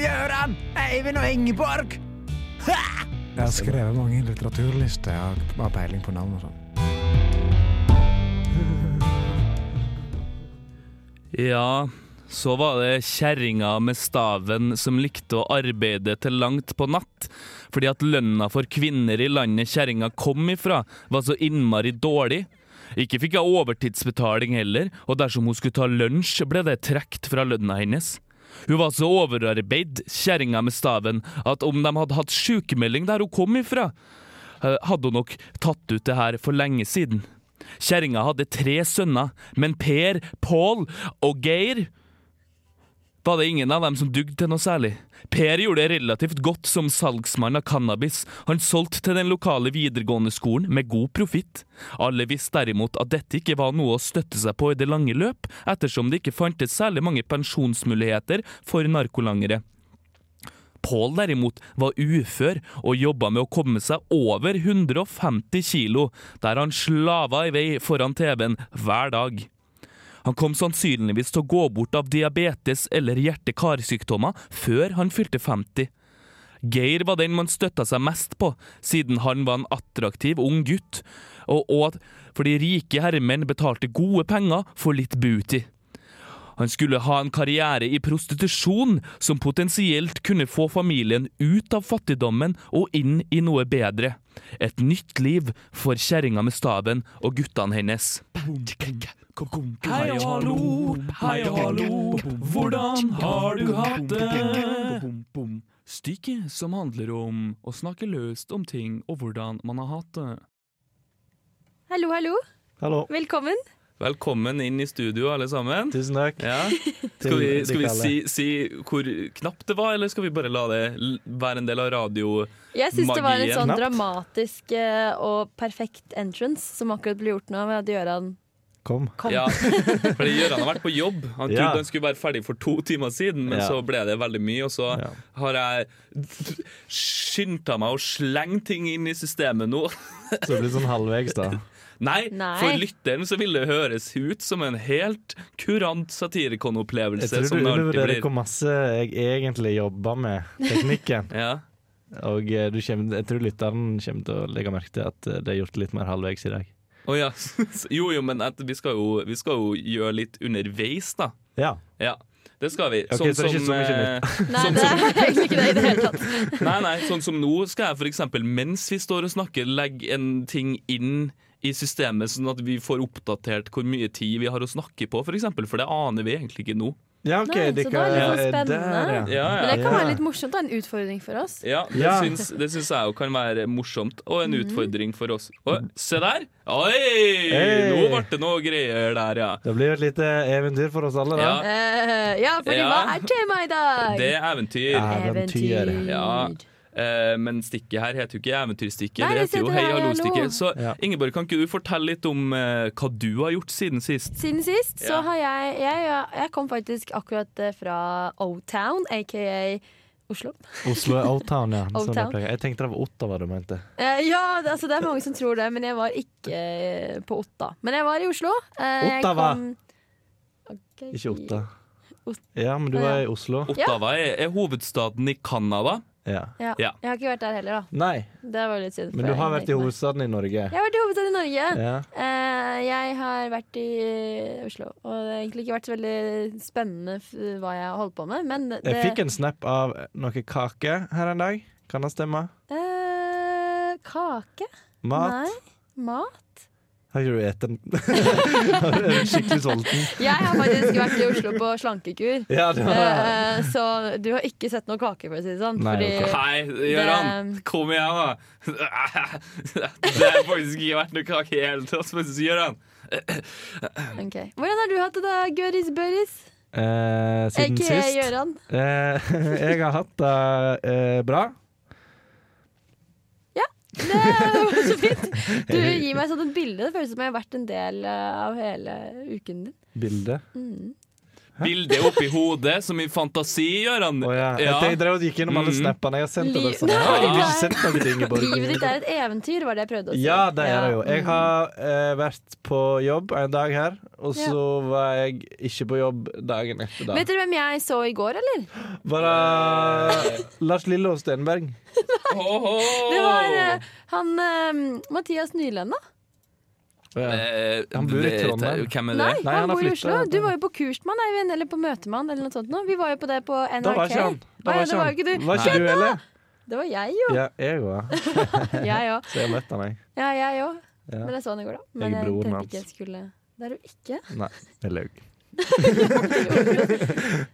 Gøran, Eivind og Ingeborg! Jeg har skrevet mange litteraturlister. Jeg har peiling på navn og sånn. Ja, så var det kjerringa med staven som likte å arbeide til langt på natt, fordi at lønna for kvinner i landet kjerringa kom ifra, var så innmari dårlig. Ikke fikk hun overtidsbetaling heller, og dersom hun skulle ta lunsj, ble det trukket fra lønna hennes. Hun var så overarbeid, kjerringa med staven, at om de hadde hatt sykemelding der hun kom ifra, eh, hadde hun nok tatt ut det her for lenge siden. Kjerringa hadde tre sønner, men Per, Pål og Geir var det ingen av dem som dugde til noe særlig. Per gjorde det relativt godt som salgsmann av cannabis. Han solgte til den lokale videregående skolen med god profitt. Alle visste derimot at dette ikke var noe å støtte seg på i det lange løp, ettersom det ikke fantes særlig mange pensjonsmuligheter for narkolangere. Pål derimot var ufør og jobba med å komme seg over 150 kilo, der han slava i vei foran TV-en hver dag. Han kom sannsynligvis til å gå bort av diabetes eller hjerte-karsykdommer før han fylte 50. Geir var den man støtta seg mest på, siden han var en attraktiv ung gutt, og, og fordi rike herremenn betalte gode penger for litt booty. Han skulle ha en karriere i prostitusjon som potensielt kunne få familien ut av fattigdommen og inn i noe bedre. Et nytt liv for kjerringa med staven og guttene hennes. Hei og hallo, hei og hallo, hvordan har du hatt det? Stykket som handler om å snakke løst om ting og hvordan man har hatt det. Hallo, hallo. Hallo. Velkommen. Velkommen inn i studio, alle sammen. Tusen takk. Ja. Skal vi, skal vi si, si hvor knapt det var, eller skal vi bare la det være en del av radiomagien? Jeg syns det var en sånn Knapt. dramatisk eh, og perfekt entrance som akkurat ble gjort nå ved at Gøran Kom. kom. Ja, fordi Gøran har vært på jobb. Han trodde Ja. han skulle være ferdig for to timer siden, men Ja. så ble det veldig mye, og så Ja. har jeg skynda meg å slenge ting inn i systemet nå. Så det blir sånn halvveis, da. Nei, Nei. for lytteren så vil det høres ut som en helt kurant Jeg satirikon-opplevelse. tror du undervurderer hvor masse jeg egentlig jobber med teknikken. Ja. Og eh, du kommer, jeg tror lytteren kommer til å legge merke til at eh, det er gjort litt mer halvveis i dag. Oh, ja. Jo, jo, men at vi, skal jo, vi skal jo gjøre litt underveis, da. Ja. Ja, det skal vi. Ok, så det er ikke så mye eh, Nei, sånn det er egentlig ikke det i det hele tatt. nei, nei, sånn som nå skal jeg for eksempel, mens vi står og snakker, legge en ting inn i systemet, sånn at vi får oppdatert hvor mye tid vi har å snakke på, for eksempel, for det aner vi egentlig ikke nå. Ja, OK. Nei, så de da kan- er det litt spennende. der, ja. Ja, Men ja. det kan være litt morsomt. og En utfordring for oss. Ja, det, Ja. Syns, det syns jeg jo kan være morsomt, og en Mhm. utfordring for oss. Og, se der! Oi! Hey! Nå ble det noe greier der, ja. Det blir et lite eventyr for oss alle, da. Ja. uh, ja, fordi Ja. hva er temaet i dag? Det er eventyr. Eventyr. Eventyr. Ja. Eh, men stikket her heter jo ikke Eventyrstikket, det det heter jo Hei hallo-stikket. Så Ja. Ingeborg, kan ikke du fortelle litt om uh, hva du har gjort siden sist? Siden sist så har jeg, jeg Jeg kom faktisk akkurat eh, fra O-Town, aka Oslo. Oslo er O-Town, ja. Sånn jeg. Jeg tenkte det var Ottawa du mente. Uh, ja, det, altså, det er mange som tror det, men jeg var ikke på Otta. Men jeg var i Oslo. Eh, jeg Ottawa. kom- Ok. Ikke Otta. Ot- Ja, men du var i Oslo. Ottawa er, er hovedstaden i Canada. Ja. Ja. Ja. Jeg har ikke vært der heller, da. Nei, Det var litt synd. men du har vært i hovedstaden i Norge. Jeg har vært i hovedstaden i Norge. Ja. Eh, jeg har vært i Oslo, og det har egentlig ikke vært så veldig spennende hva jeg har holdt på med, men det Jeg fikk en snap av noe kake her en dag. Kan det stemme? Uh, Kake? Mat? Nei. Mat? Har ikke du spist den? er skikkelig sulten? Jeg har faktisk vært i Oslo på slankekur. Ja, det var Eh, så du har ikke sett noe kake, for å si det sånn. Nei, fordi ok. Hei, Gøran! Kom igjen, da! Det har faktisk ikke vært noe kake i hele tatt. men så Gøran. okay. Hvordan har du hatt det da, Gøris Børis? eh, Siden Ikke sist Gøran. eh, Jeg har hatt det eh, bra. Det var så fint. Du gir meg sånn et bilde. Det føles som jeg har vært en del eh, av hele uken din. Bilde. Mm. Bildet oppi hodet, som i fantasi, gjør han. Oh, ja. Ja. Jeg drev og gikk gjennom alle Mm. snappene jeg har sendt. Bare sånn, jeg har ikke sendt noe til Ingeborg. Livet ditt er et eventyr, var det jeg prøvde å si. Ja, det er det jo. Jeg har eh, vært på jobb en dag her, og så var jeg ikke på jobb dagen etter da. Vet dere hvem jeg så i går, eller? Var det Lars Lillo Stenberg? Det var eh, han eh, Mathias Nylend, da. Å ja. Eh, Han bor i Trondheim. Hvem er det? Nei, Nei, han, han bor i Oslo. Du var jo på Kursmann, Eivind, eller på Møtemann, eller noe sånt nå. Vi var jo på det på NRK. Da var ikke han. Da var det var ikke han. du. Var ikke du heller? Det var jeg jo. Ja, jeg òg. Jeg òg. Så jeg møtte han, jeg. Ja, jeg òg. Ja. Men jeg så han i går, da. Men Jeg jeg tenkte ikke jeg skulle Det er du ikke. Nei, jeg løy.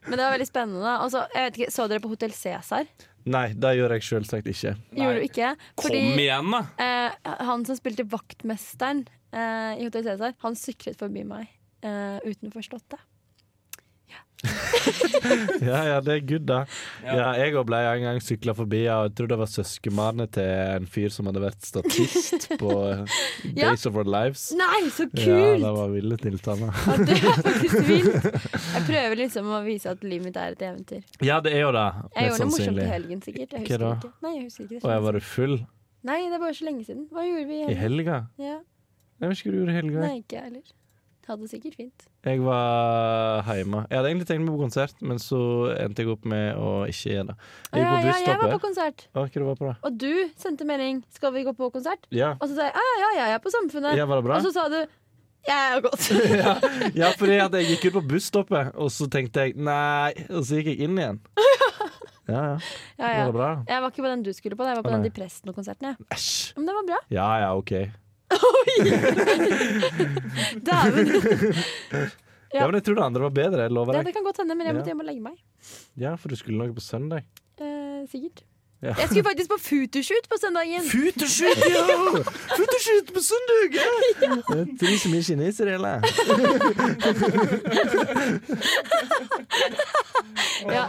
Men det var veldig spennende. Altså, så, jeg vet ikke, Så dere på Hotell Cæsar? Nei, det gjør jeg selvsagt ikke. Gjorde du ikke? Kom igjen, da! eh, han som spilte vaktmesteren eh, i Hotell Cæsar, han syklet forbi meg eh, utenfor Slottet. Ja, ja, det er good, da. Ja. Ja, jeg òg ble en gang sykla forbi, og jeg tror det var søskenbarnet til en fyr som hadde vært statist på Ja. Days of Our Lives. Nei, så Ja, kult! det var ville tilstander. Ja, det er faktisk vilt. Jeg prøver liksom å vise at livet mitt er et eventyr. Ja, det er jo det. Jeg gjorde det morsomt i helgen, sikkert. Jeg Hva da? ikke. Nei, jeg husker ikke det. Og jeg var full Nei, det var så lenge siden. Hva gjorde vi i i helgen? helga? Ja. Jeg vet ikke hva du gjorde hele helga. Nei, ikke jeg heller. Hadde det sikkert fint. Jeg var hjemme. Jeg hadde egentlig tenkt meg på konsert, men så endte jeg opp med å ikke gjøre det. Jeg ja, ja, jeg var på konsert. Å, var på? Og du sendte melding 'Skal vi gå på konsert?' Ja. Og så sa jeg 'Ja, ja, ja, jeg er på Samfunnet'. ja, var det bra? Og så sa du 'Jeg er godt'. ja, ja, fordi jeg gikk ut på busstoppet, og så tenkte jeg nei, og så gikk jeg inn igjen. Ja, ja. Ja, Var det bra? Jeg var ikke på den du skulle på, jeg var på Å, den de Presten-konserten. Æsj. Men det var bra. Ja ja, OK. Dæven. Ja. men jeg tror det andre var bedre. Jeg lover Det, deg. det kan godt hende, men jeg måtte hjem og legge meg. Ja, for du skulle noe på søndag. Eh, sikkert. Ja. Jeg skulle faktisk på Futushoot på søndagen. Futershoot, ja! Futershoot på søndag! Ja. Det er tre så mye kinesere, eller? Ja.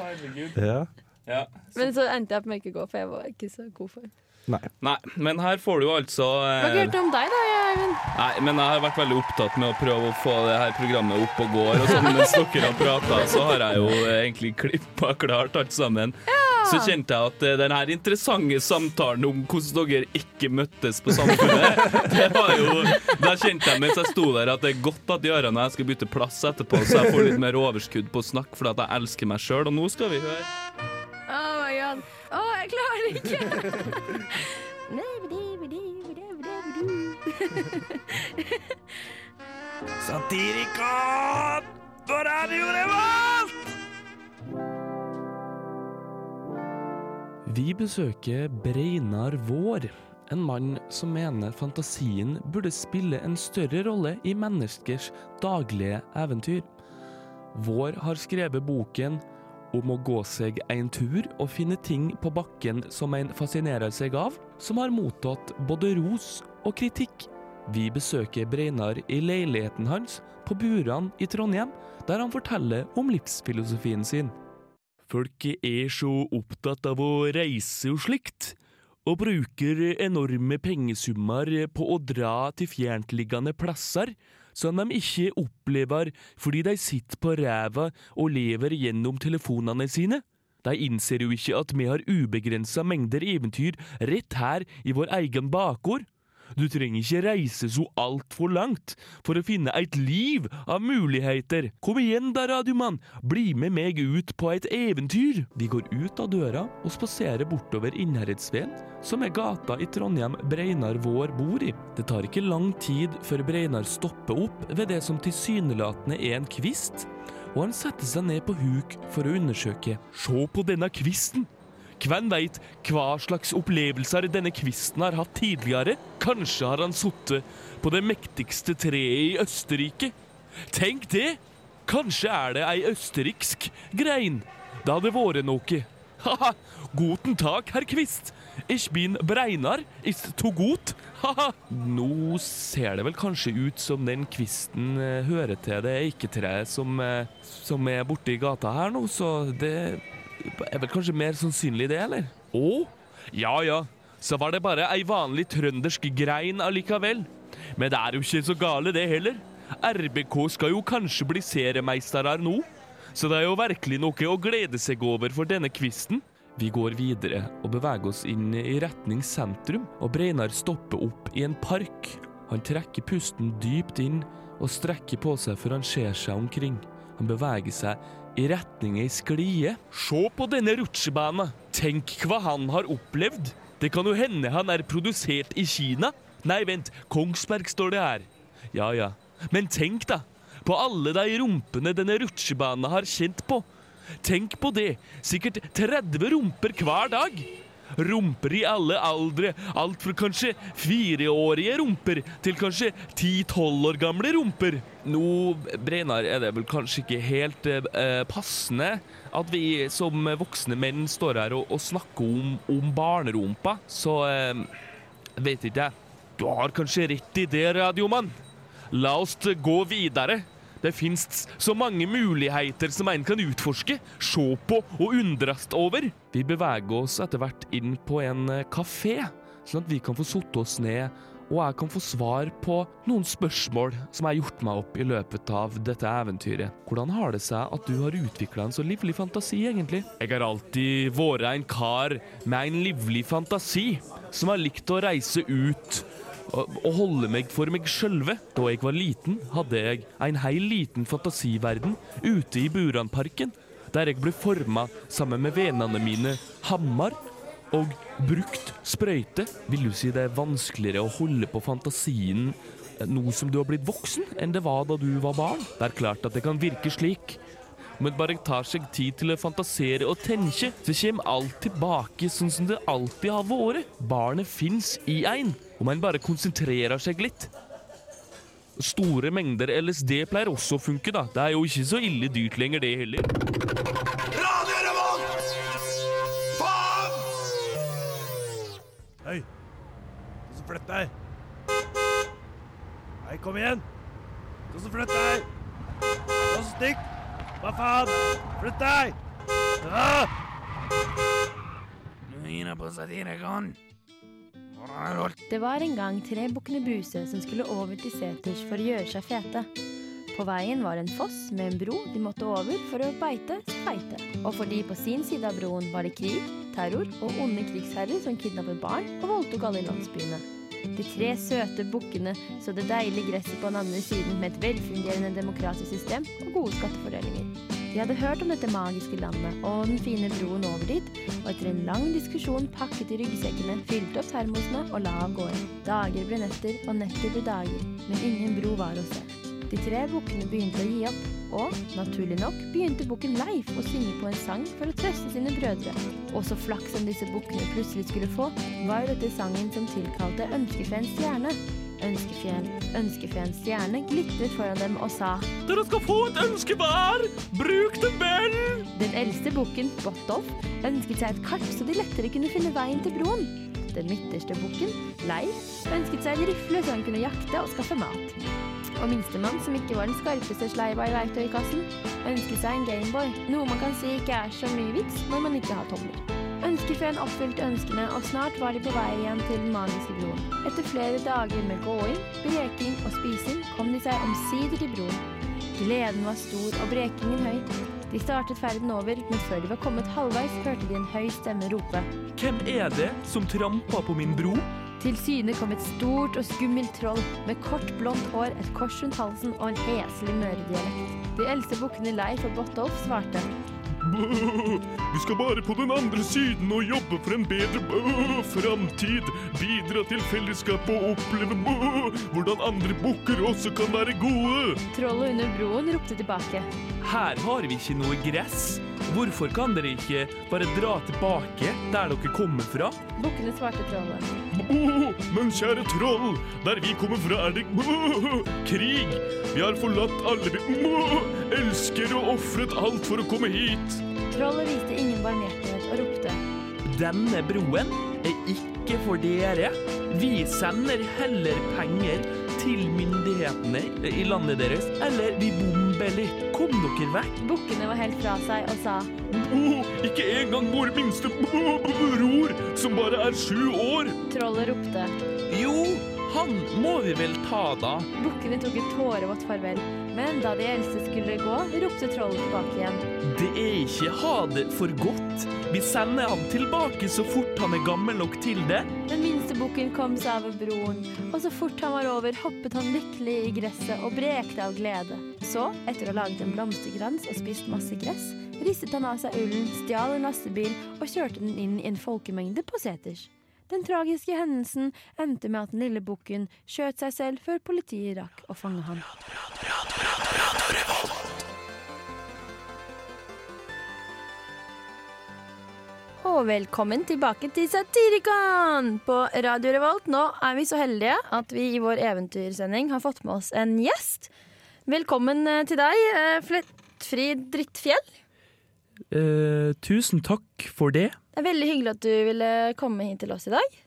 Ja. Ja. Men så endte jeg opp med ikke å gå, for jeg var ikke så god for det. Nei, men her får du altså Hva har eh, hørt om deg, da, Eivind. Nei, men jeg har vært veldig opptatt med å prøve å få det her programmet opp og går. Og sånn, mens dere har prata, så har jeg jo eh, egentlig klippa klart alt sammen. Så kjente jeg at eh, den her interessante samtalen om hvordan dere ikke møttes på Samfunnet, det var jo Da kjente jeg mens jeg sto der at det er godt at Gøran og jeg skal bytte plass etterpå, så jeg får litt mer overskudd på å snakke, fordi at jeg elsker meg sjøl. Og nå skal vi høre. Å, jeg klarer det ikke! Satirikon på Radio Revolt! Vi besøker Breinar Vår, en mann som mener fantasien burde spille en større rolle i menneskers daglige eventyr. Vår har skrevet boken om å gå seg en tur og finne ting på bakken som en fascinerer seg av, som har mottatt både ros og kritikk. Vi besøker Breinar i leiligheten hans på Buran i Trondheim, der han forteller om livsfilosofien sin. Folk er så opptatt av å reise og slikt, og bruker enorme pengesummer på å dra til fjerntliggende plasser som de ikke opplever fordi de sitter på ræva og lever gjennom telefonene sine. De innser jo ikke at vi har ubegrensa mengder eventyr rett her i vår egen bakgård. Du trenger ikke reise så altfor langt for å finne et liv av muligheter. Kom igjen da, radiomann, bli med meg ut på et eventyr. Vi går ut av døra og spaserer bortover Innherredsveen, som er gata i Trondheim Breinar vår bor i. Det tar ikke lang tid før Breinar stopper opp ved det som tilsynelatende er en kvist, og han setter seg ned på huk for å undersøke. Se på denne kvisten! Hvem veit hva slags opplevelser denne kvisten har hatt tidligere? Kanskje har han sittet på det mektigste treet i Østerrike? Tenk det! Kanskje er det ei østerriksk grein? Det hadde vært noe. Haha, guten tak, herr Kvist. Ich bin Breinar, ist to gut. Haha. Nå ser det vel kanskje ut som den kvisten eh, hører til det eiketreet som, eh, som er borte i gata her nå, så det er vel kanskje mer sannsynlig det, eller? Å? Ja ja, så var det bare ei vanlig trøndersk grein allikevel. Men det er jo ikke så gale det heller. RBK skal jo kanskje bli seriemeisterer nå. så det er jo virkelig noe å glede seg over for denne kvisten. Vi går videre og beveger oss inn i retning sentrum, og Breinar stopper opp i en park. Han trekker pusten dypt inn og strekker på seg før han ser seg omkring. Han beveger seg i retning ei sklie. Se på denne rutsjebanen! Tenk hva han har opplevd! Det kan jo hende han er produsert i Kina. Nei, vent, Kongsberg står det her. Ja ja. Men tenk, da! På alle de rumpene denne rutsjebanen har kjent på. Tenk på det! Sikkert 30 rumper hver dag. Rumper i alle aldre. Alt fra kanskje fireårige rumper til kanskje ti-tolv år gamle rumper. Nå, Breinar, er det vel kanskje ikke helt eh, passende at vi som voksne menn står her og, og snakker om, om barnerumpa, så eh, vet ikke jeg. Du har kanskje rett i det, radiomann. La oss gå videre. Det fins så mange muligheter som en kan utforske, se på og undres over. Vi beveger oss etter hvert inn på en kafé, sånn at vi kan få satt oss ned og jeg kan få svar på noen spørsmål som jeg har gjort meg opp i løpet av dette eventyret. Hvordan har det seg at du har utvikla en så livlig fantasi, egentlig? Jeg har alltid vært en kar med en livlig fantasi, som har likt å reise ut å holde meg for meg sjølve. Da jeg var liten, hadde jeg en heil liten fantasiverden ute i Buranparken, der jeg ble forma sammen med vennene mine Hammar og brukt sprøyte. Vil du si det er vanskeligere å holde på fantasien nå som du har blitt voksen, enn det var da du var barn? Det er klart at det kan virke slik. Men bare tar seg tid til å fantasere og tenke, så kommer alt tilbake sånn som det alltid har vært. Barnet fins i ein, om en bare konsentrerer seg litt. Store mengder LSD pleier også å funke, da. Det er jo ikke så ille dyrt lenger, det heller. Radio Revolt! Faen! Hei! Hva så Flytt deg! Hei, kom igjen! Hva så Flytt deg! Hva så Stikk! Hva faen? Flytt deg! Ah! Det var en gang tre bukkene Bruse som skulle over til seters for å gjøre seg fete. På veien var en foss med en bro de måtte over for å beite speite. Og fordi på sin side av broen var det krig, terror og onde krigsherrer som kidnappet barn og voldtok alle landsbyene. De tre søte bukkene så det deilige gresset på den andre siden med et velfungerende demokratisk system og gode skattefordelinger. De hadde hørt om dette magiske landet og den fine broen over dit, og etter en lang diskusjon pakket de ryggsekkene, fylte opp termosene og la av gårde. Dager ble netter, og netter ble dager, men ingen bro var å se. De tre bukkene begynte å gi opp, og naturlig nok begynte bukken Leif å synge på en sang for å trøste sine brødre. Og så flaks som disse bukkene plutselig skulle få, var dette sangen som tilkalte Ønskefeens stjerne. Ønskefeen, Ønskefeens stjerne glitret foran dem og sa Dere skal få et ønske hver! Bruk det vel! Den eldste bukken, Botolf, ønsket seg et kart så de lettere kunne finne veien til broen. Den midterste bukken, Leif, ønsket seg en rifle så han kunne jakte og skaffe mat. Og minstemann, som ikke var den skarpeste sleiva i verktøykassen, ønsket seg en Gameboy, noe man kan si ikke er så mye vits når man ikke har tomler. Ønskefeen oppfylte ønskene, og snart var de på vei igjen til den magiske broen. Etter flere dager med gåing, breking og spising kom de seg omsider til broen. Gleden var stor og brekingen høy. De startet ferden over, men før de var kommet halvveis, hørte de en høy stemme rope. Hvem er det som trampa på min bro? Til syne kom et stort og skummelt troll med kort, blondt hår, et kors rundt halsen og en heslig møredialekt. De eldste bukkene Leif og Botolf svarte. Vi skal bare på den andre siden og jobbe for en bedre bø, framtid. Bidra til fellesskapet og oppleve bø, hvordan andre bukker også kan være gode. Trollet under broen ropte tilbake. Her har vi ikke noe gress. Hvorfor kan dere ikke bare dra tilbake der dere kommer fra? Bukkene svarte trollet. Men kjære troll, der vi kommer fra er det krig. Vi har forlatt alle vi elsker og ofret alt for å komme hit. Trollet viste ingen barmhjertighet og ropte. Denne broen er ikke for dere. Vi sender heller penger til myndighetene i landet deres, eller vi bomber litt. Kom dere vekk. Bukkene var helt fra seg og sa. Oh, ikke engang vår minste bror, som bare er sju år. Trollet ropte. Jo, han må vi vel ta, da. Bukkene tok et tårevått farvel, men da de eldste skulle gå, ropte trollet tilbake igjen. Det er ikke ha det for godt. Vi sender han tilbake så fort han er gammel nok til det. Men bukken kom seg over broen, og så fort han var over, hoppet han lykkelig i gresset og brekte av glede. Så, etter å ha laget en blomsterkrans og spist masse gress, ristet han av seg ullen, stjal en lastebil og kjørte den inn i en folkemengde på seters. Den tragiske hendelsen endte med at den lille bukken skjøt seg selv før politiet rakk å fange ham. Og velkommen tilbake til Satirikon på Radio Revolt. Nå er vi så heldige at vi i vår eventyrsending har fått med oss en gjest. Velkommen eh, til deg, eh, Flettfri Drittfjell. Eh, tusen takk for det. Det er veldig hyggelig at du ville komme hit til oss i dag.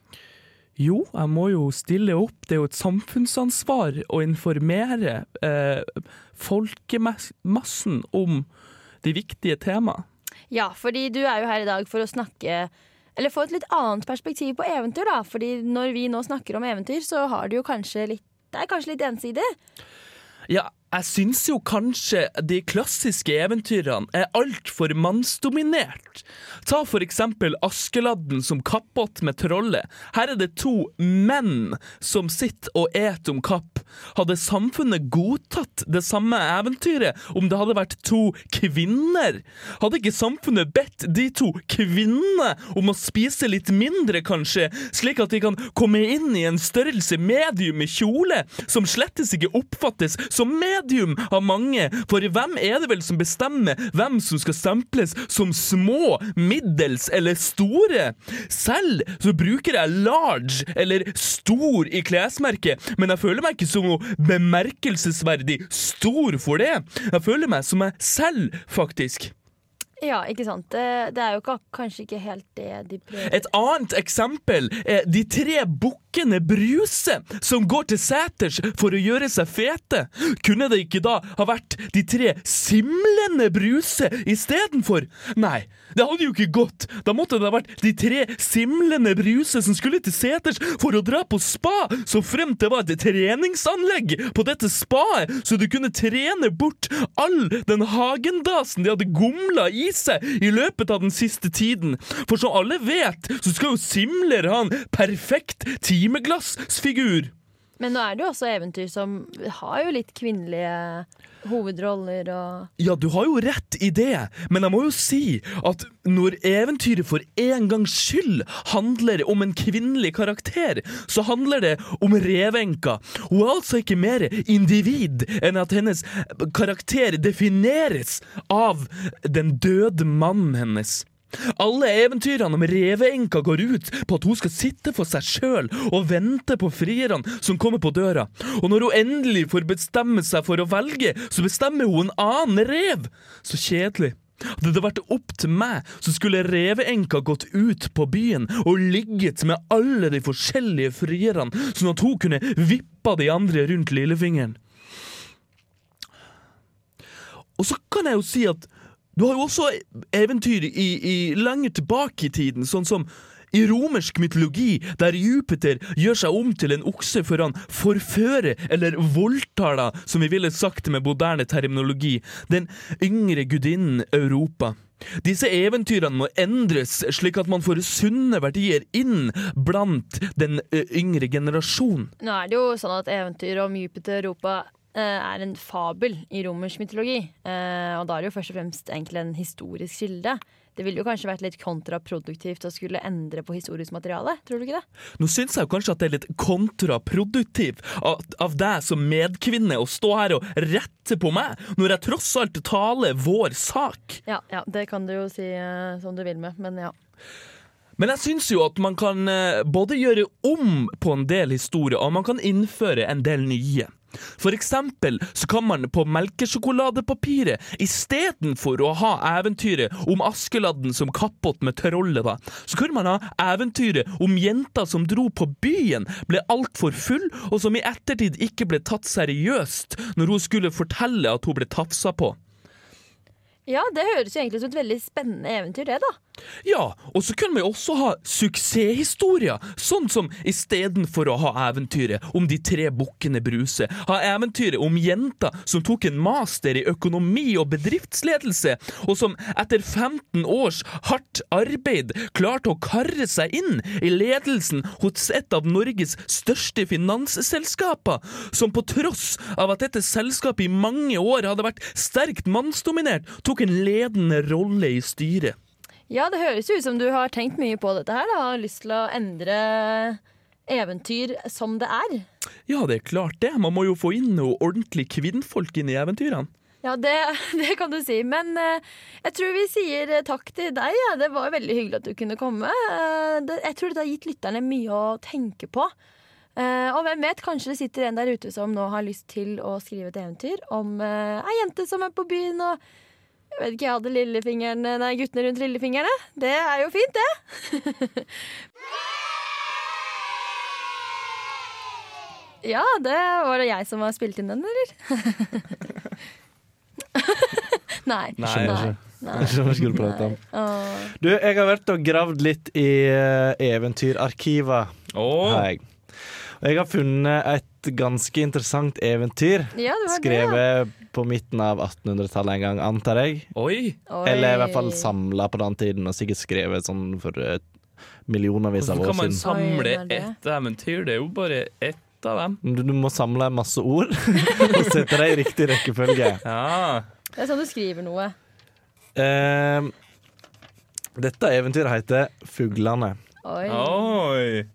Jo, jeg må jo stille opp. Det er jo et samfunnsansvar å informere eh, folkemassen om de viktige temaene. Ja, fordi du er jo her i dag for å snakke Eller få et litt annet perspektiv på eventyr, da. Fordi når vi nå snakker om eventyr, så har du jo kanskje litt Det er kanskje litt ensidig? Ja, jeg syns jo kanskje de klassiske eventyrene er altfor mannsdominert. Ta for eksempel Askeladden som kappåt med trollet. Her er det to menn som sitter og et om kapp. Hadde samfunnet godtatt det samme eventyret om det hadde vært to kvinner? Hadde ikke samfunnet bedt de to kvinnene om å spise litt mindre, kanskje, slik at de kan komme inn i en størrelse medium i kjole, som slettes ikke oppfattes som medium av mange? For hvem er det vel som bestemmer hvem som skal stemples som små, middels eller store? Selv så bruker jeg large eller stor i klesmerket, men jeg føler meg ikke som noe bemerkelsesverdig stor for det. Jeg føler meg som meg selv, faktisk. Ja, ikke sant. Det, det er jo ikke, kanskje ikke helt det de prøver Et annet eksempel er de tre bukkene Bruse som går til seters for å gjøre seg fete. Kunne det ikke da ha vært de tre simlende Bruse istedenfor? Nei, det hadde jo ikke gått. Da måtte det ha vært de tre simlende Bruse som skulle til seters for å dra på spa, så fremt det var et treningsanlegg på dette spaet, så du kunne trene bort all den hagendasen de hadde gomla i seg i løpet av den siste tiden. For som alle vet, så skal jo Simler ha en perfekt timeglassfigur. Men nå er det jo også eventyr som har jo litt kvinnelige hovedroller og Ja, du har jo rett i det, men jeg må jo si at når eventyret for en gangs skyld handler om en kvinnelig karakter, så handler det om revenka. Hun er altså ikke mer individ enn at hennes karakter defineres av den døde mannen hennes. Alle eventyrene om reveenka går ut på at hun skal sitte for seg sjøl og vente på frierne som kommer på døra. Og når hun endelig får bestemme seg for å velge, så bestemmer hun en annen rev. Så kjedelig. Hadde det vært opp til meg, så skulle reveenka gått ut på byen og ligget med alle de forskjellige frierne, sånn at hun kunne vippa de andre rundt lillefingeren. Og så kan jeg jo si at du har jo også eventyr i, i lenger tilbake i tiden, sånn som i romersk mytologi, der Jupiter gjør seg om til en okse før han forfører, eller voldtar, deg, som vi ville sagt med moderne terminologi, den yngre gudinnen Europa. Disse eventyrene må endres slik at man får sunne verdier inn blant den yngre generasjon. Nå er det jo sånn at eventyr om Jupiter Europa eh, er en fabel i romersk mytologi. Eh, og da er det jo først og fremst egentlig en historisk kilde. Det ville jo kanskje vært litt kontraproduktivt å skulle endre på historisk materiale. Tror du ikke det? Nå syns jeg kanskje at det er litt kontraproduktivt av, av deg som medkvinne å stå her og rette på meg, når jeg tross alt taler vår sak. Ja, ja det kan du jo si uh, som du vil med, men ja. Men jeg syns jo at man kan uh, både gjøre om på en del historier, og man kan innføre en del nye. For eksempel så kan man på melkesjokoladepapiret istedenfor å ha eventyret om Askeladden som kappåt med trollet, da, så kunne man ha eventyret om jenta som dro på byen, ble altfor full, og som i ettertid ikke ble tatt seriøst når hun skulle fortelle at hun ble tafsa på. Ja, det høres jo egentlig som et veldig spennende eventyr, det, da. Ja, og så kunne vi også ha suksesshistorier, sånn som istedenfor å ha eventyret om de tre bukkene Bruse, ha eventyret om jenta som tok en master i økonomi og bedriftsledelse, og som etter 15 års hardt arbeid klarte å karre seg inn i ledelsen hos et av Norges største finansselskaper, som på tross av at dette selskapet i mange år hadde vært sterkt mannsdominert, tok en ledende rolle i styret. Ja, det høres jo ut som du har tenkt mye på dette her. Da. Har lyst til å endre eventyr som det er. Ja, det er klart det. Man må jo få inn noe ordentlig kvinnfolk inn i eventyrene. Ja, det, det kan du si. Men eh, jeg tror vi sier eh, takk til deg. Ja. Det var veldig hyggelig at du kunne komme. Eh, det, jeg tror det har gitt lytterne mye å tenke på. Eh, og hvem vet, kanskje det sitter en der ute som nå har lyst til å skrive et eventyr om eh, ei jente som er på byen og jeg vet ikke, jeg hadde lillefingeren, nei, guttene rundt lillefingrene. Det er jo fint, det. ja, det var det jeg som har spilt inn den, eller? nei. Nei. nei. Åh. Du, jeg har vært og gravd litt i uh, eventyrarkivet. Åh, har jeg. Og jeg har funnet et ganske interessant eventyr. Ja, skrevet har det, Skrevet på midten av 1800-tallet en gang, antar jeg. oi! Oi. Eller i hvert fall samla på den tiden, og sikkert skrevet sånn for uh, millionervis av år Hvorfor år kan man samle ett eventyr? Det er jo bare ett av dem. Du, du må samle masse ord og sette dem i riktig rekkefølge. Ja. Det er sånn du skriver noe. Uh, dette eventyret heter 'Fuglene'. Oi. Oi!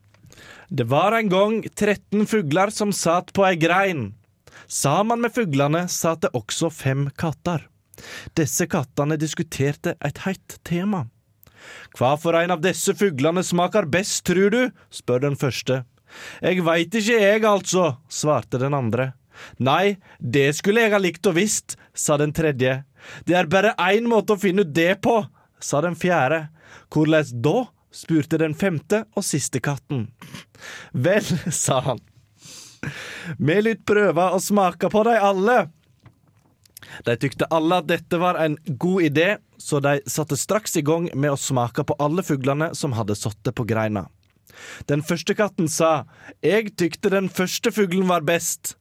Det var en gang 13 fugler som satt på ei grein. Sammen med fuglene satt det også fem katter. Disse kattene diskuterte et heit tema. Hva for en av disse fuglene smaker best, tror du? spør den første. Jeg veit ikke jeg, altså, svarte den andre. Nei, det skulle jeg ha likt og visst, sa den tredje. Det er bare én måte å finne ut det på, sa den fjerde. Hvordan da? spurte den femte og siste katten. Vel, sa han. Vi lytt prøve å smake på dei alle. De tykte alle at dette var en god idé, så de satte straks i gang med å smake på alle fuglene som hadde sittet på greina. Den første katten sa Jeg tykte den første fuglen var best.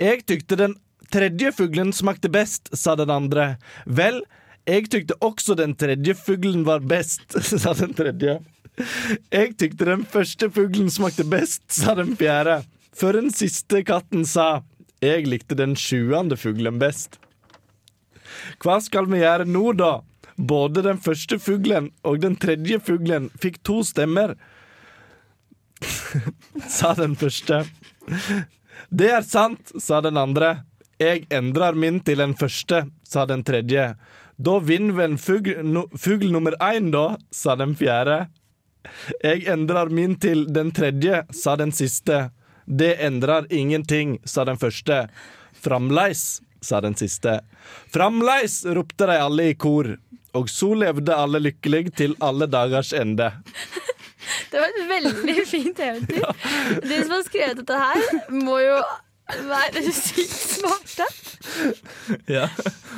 Jeg tykte den tredje fuglen smakte best, sa den andre. Vel, jeg tykte også den tredje fuglen var best, sa den tredje. Jeg tykte den første fuglen smakte best, sa den fjerde. Før den siste katten sa jeg likte den sjuende fuglen best. Hva skal vi gjøre nå, da? Både den første fuglen og den tredje fuglen fikk to stemmer, sa den første. Det er sant, sa den andre. Jeg endrer min til den første, sa den tredje. Da vinner vel fugl, no, fugl nummer én, da, sa den fjerde. Jeg endrer min til den tredje, sa den siste. Det endrer ingenting, sa den første. Framleis, sa den siste. Framleis, ropte de alle i kor. Og så levde alle lykkelig til alle dagers ende. Det var et veldig fint eventyr. De som har skrevet dette her, må jo være sykt smarte. Ja.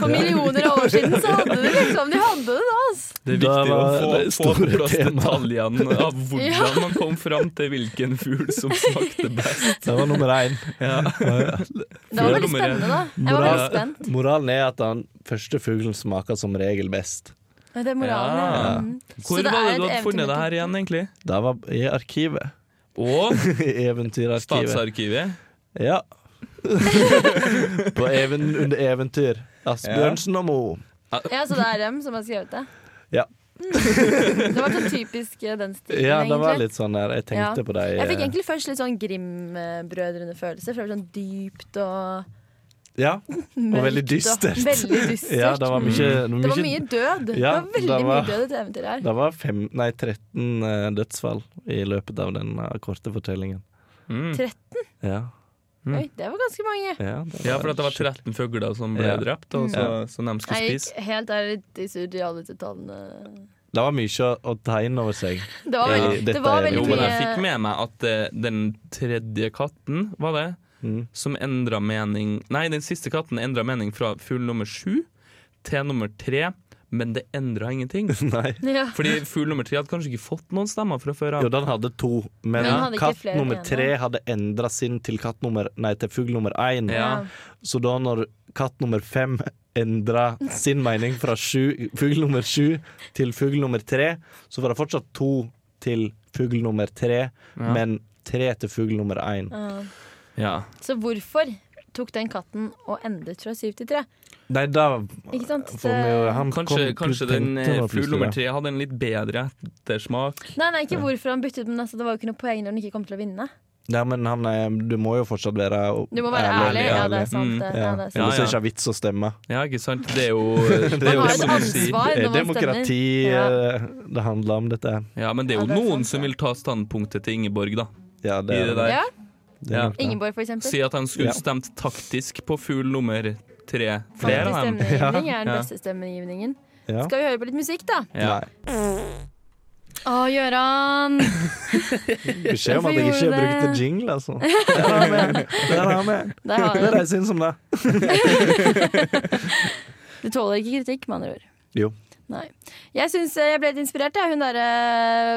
For millioner av år siden så hadde de liksom De hadde det da, altså. Det er viktig å var få, få på plass detaljene av hvordan Ja. man kom fram til hvilken fugl som smakte best. Det var nummer én. Ja. Det var veldig spennende, da. Jeg var veldig spent. Moralen er at den første fuglen smaker som regel best. Det er moralen, ja. Mm. Hvor Så var det du hadde funnet det her igjen, egentlig? Det var i arkivet. Og I Statsarkivet. Ja. På even, under eventyr. Asbjørnsen og Mo. Ja, så det er dem som har skrevet det? Ja. Det var så typisk eh, den stilen, Ja, det var egentlig. litt sånn der. Jeg tenkte Ja. på deg. Jeg fikk eh, egentlig først litt sånn Grim-brødrene-følelse. For det var sånn dypt og Ja, og veldig dystert. Og veldig dystert. Ja, det var mye, Det var mye død. Ja, det var veldig det var- mye død i dette eventyret her. Det var fem, nei, 13 eh, dødsfall i løpet av den eh, korte fortellingen. Mm. 13? Ja, Mm. Oi, det var ganske mange. ja, var Ja, for at det var 13 fugler som ble Ja. drept, og så, så de skulle Jeg spise. gikk helt ærlig litt i surr i alle disse tallene. Det var mye å, tegne ta inn over seg. Det var, veldig, det var veldig mye Jo, men jeg fikk med meg at uh, den tredje katten, var det, Mm. som endra mening Nei, den siste katten endra mening fra fugl nummer sju til nummer tre. Men det endra ingenting. Nei. Ja. Fordi fugl nummer tre hadde kanskje ikke fått noen stemmer fra før Jo, den hadde to, men ikke katt nummer tre hadde endra sin til katt nummer Nei, til fugl nummer én. Ja. Så da når katt nummer fem endra sin mening fra sju, fugl nummer sju til fugl nummer tre, så var det fortsatt to til fugl nummer tre, Ja. men tre til fugl nummer én. Ja. Ja. Så hvorfor tok den katten og endret fra syv til tre? Nei, da Ikke sant? får vi jo han Kanskje, kom- kanskje den eh, fugl nummer tre hadde en litt bedre ettersmak. Nei, nei, ikke hvorfor han byttet, men altså, det var jo ikke noe poeng når han ikke kom til å vinne. Ja, men han er, du må jo fortsatt være Du må være ærlig. Ja, det er sant. Mm. det. Ja, Ja, det er sant. Ellers er det ikke vits å stemme. Ja, ikke sant? Det er jo Det er jo Man ansvar når man demokrati stemmer. Ja. eh, det handler om, dette. Ja, men det er Ja, jo det er noen som vil ta standpunktet til Ingeborg, da. Ja, det I er det det. der. Ja, Det Ja. Ingeborg, for eksempel. Si at han skulle stemt taktisk på fugl nummer tre. Flere av dem. stemmegivning er den beste stemmegivningen. Ja. Skal vi høre på litt musikk, da? Ja. Nei. Å, Gøran! Beskjed om at jeg ikke brukte jingle, altså. Der har vi. Der har vi. Det vi er den. det jeg syns om det. Du tåler ikke kritikk, med andre ord. Jo. Nei. Jeg syns jeg ble litt inspirert av hun derre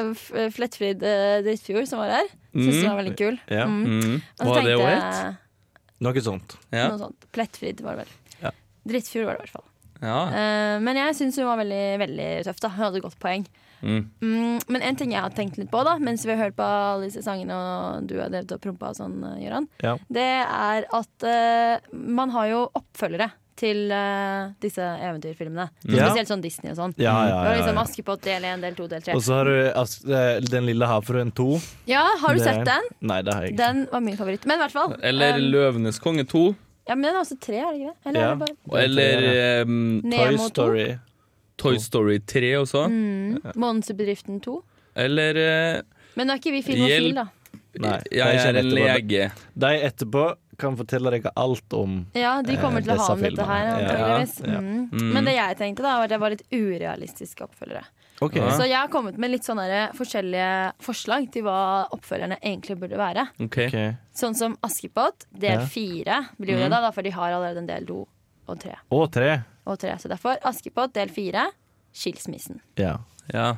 uh, Flettfrid uh, Drittfjord som var her. Syns hun var veldig kul. Ja. Mm. Mm. Hva det hun het? Noe sånt. Ja. Noe sånt. Plettfrid var det vel. Ja. Drittfjord var det i hvert fall. ja. Uh, men jeg syns hun var veldig, veldig tøff. da Hun hadde et godt poeng. Mm. Mm, men en ting jeg har tenkt litt på da mens vi har hørt på alle disse sangene og du har drevet og prompa og sånn, eh, Gøran, Ja. det er at uh, man har jo oppfølgere til uh, disse eventyrfilmene. Ja. Spesielt sånn Disney og sånn. Ja, ja, ja, liksom. Askepott del 1, del 2, del 3. Og så har du As- eh, Den lille havfruen 2. Ja, har du Det- sett den? Nei, det har jeg ikke. Den var min favoritt. Men i hvert fall. Eller um, Løvenes konge 2. ja, men den er også tre, er det ikke det? Eller Ja. er det bare Eller um, Toy Nemo 2? Story. Toy Story 3 også. Mm. Monsterbedriften 2. Eller uh, Men nå er ikke vi filmofil, da. Nei, Jeg jeg er en lege. De etterpå kan fortelle deg alt om Ja, de kommer Eh, til å ha om dette her, filmene. Ja, ja. Mm. Mm. Men det jeg tenkte, da var at det var litt urealistiske oppfølgere. Okay. Ja. Så jeg har kommet med litt sånne forskjellige forslag til hva oppfølgerne egentlig burde være. Okay. Okay. Sånn som Askepott, del fire blir jo det da, da, for de har allerede en del do og tre. Og tre. Og tre. Så derfor Askepott, del fire, skilsmissen. Ja. Ja.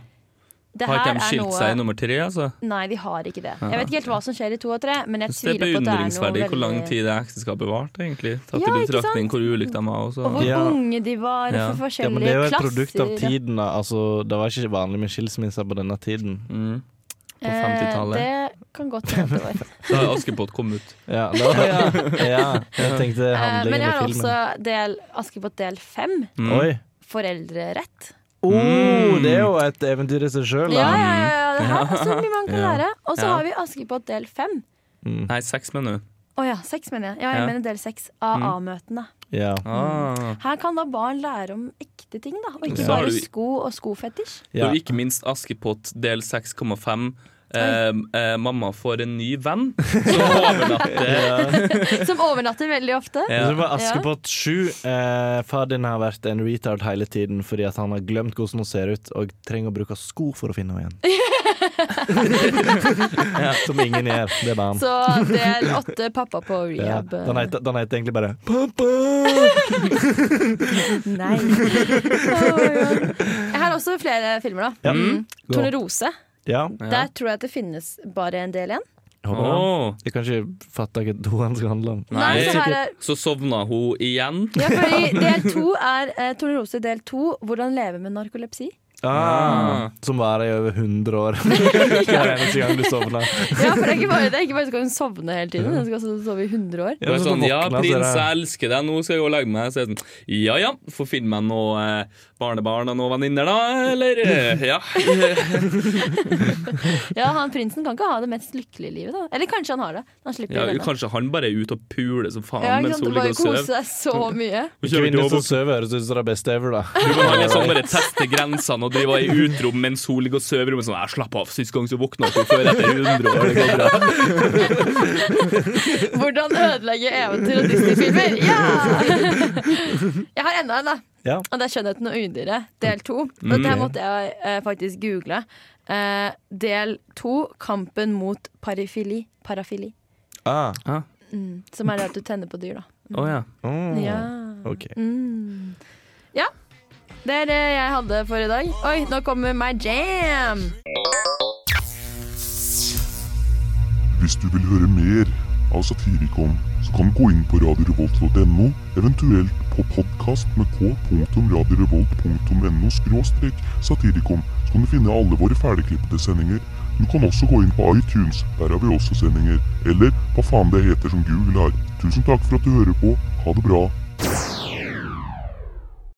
Det Har ikke de skilt noe seg i nummer tre, altså? Nei, de har ikke det. Jeg vet ikke helt hva som skjer i to og tre, men jeg tviler på at det er på at det er noe beundringsverdig hvor lang tid det ekteskapet varte, egentlig. Tatt Ja, i betraktning hvor ulikt de var. Også. Og hvor Ja. unge de var Ja. for forskjellige klasser. ja, men det er jo et klasser. produkt av tiden. da. Altså, det var ikke vanlig med skilsmisser på denne tiden. Mm. På Eh, 50-tallet. Det kan godt hende det var. Da har Askepott kommet ut. Ja, da, ja. ja. Jeg tenkte filmen. Men jeg har også del, Askepott del fem, Mm. Foreldrerett. Oh, Mm. det er jo et eventyr i seg sjøl, Ja, da. ja, ja, ja, det her er så mye man kan Ja. lære. Og så Ja. har vi Askepott del fem. Mm. Nei, seks, mener du. Å ja, seks mener jeg. Ja, jeg Ja. mener del seks. AA-møtene. Ja. Ah. Her kan da barn lære om ekte ting, da. Og ikke Ja. Bare sko og skofetisj. Ja. Og ikke minst Askepott del 6,5. Eh, eh, mamma får en ny venn som overnatter. Som overnatter veldig ofte. Ja. Var Askepott 7. Eh, far din har vært en retard hele tiden fordi at han har glemt hvordan hun ser ut og trenger å bruke sko for å finne henne igjen. Som ingen gjør. Det er bare han. Så del åtte, pappa på Ja. rehab. Den, heter, den heter egentlig bare Pappa! Nei. Oh, ja. Jeg har også flere filmer, da. Ja. Mm. Tone Tornerose. Ja, Der tror jeg at det finnes bare en del igjen. jeg håper det. Åh. Jeg kan ikke fatte hva toeren skal handle om. Nei, Nei, så her er så sovna hun igjen. Ja, fordi del to er eh, Tornerose del to, hvordan leve med narkolepsi. Ah, som varer i over 100 år. Hver eneste gang du sovner. Ja, for det er ikke bare det. Ikke bare skal hun sovne hele tiden, hun skal også sove i 100 år. Det er sånn, ja, er prins, jeg elsker deg, nå skal jeg gå og legge meg. Så er det sånn, ja ja, få finne meg noe eh, barnebarn og noen venninner, da, eller? Ja. Ja, han Prinsen kan ikke ha det mest lykkelige livet, da. Eller kanskje han har det. Han ja. Kanskje han bare er ute og puler som faen Ja, mens hun ligger og sover. deg så mye. Kvinner som sover, høres ut som det best ever, da. Han er sånn bare tester grensene og driver i utrom mens hun ligger og sover. Men sånn, jeg slapp av, sist gang så våkna hun før etter 100 år. Det går bra. Hvordan ødelegge eventyr og Disney-filmer? Ja! Jeg har enda en, da. Ja. Og det er 'Skjønnheten og udyret', del to. Og Dette her måtte jeg eh, faktisk google. Eh, del to 'Kampen mot parafili'. parafili. Ah. Mm, som er det at du tenner på dyr, da. Å ja. Oh. Ja. OK. Mm. Ja. det er det jeg hadde for i dag. Oi, nå kommer my jam! Hvis du vil høre mer av Satirikon, så kan du gå inn på radiorevolt.no, eventuelt på podkast med k.radiorevolt.no skråstrek satirikon, så kan du finne alle våre ferdigklippede sendinger. Du kan også gå inn på iTunes, der har vi også sendinger. Eller hva faen det heter som Google har. Tusen takk for at du hører på. Ha det bra.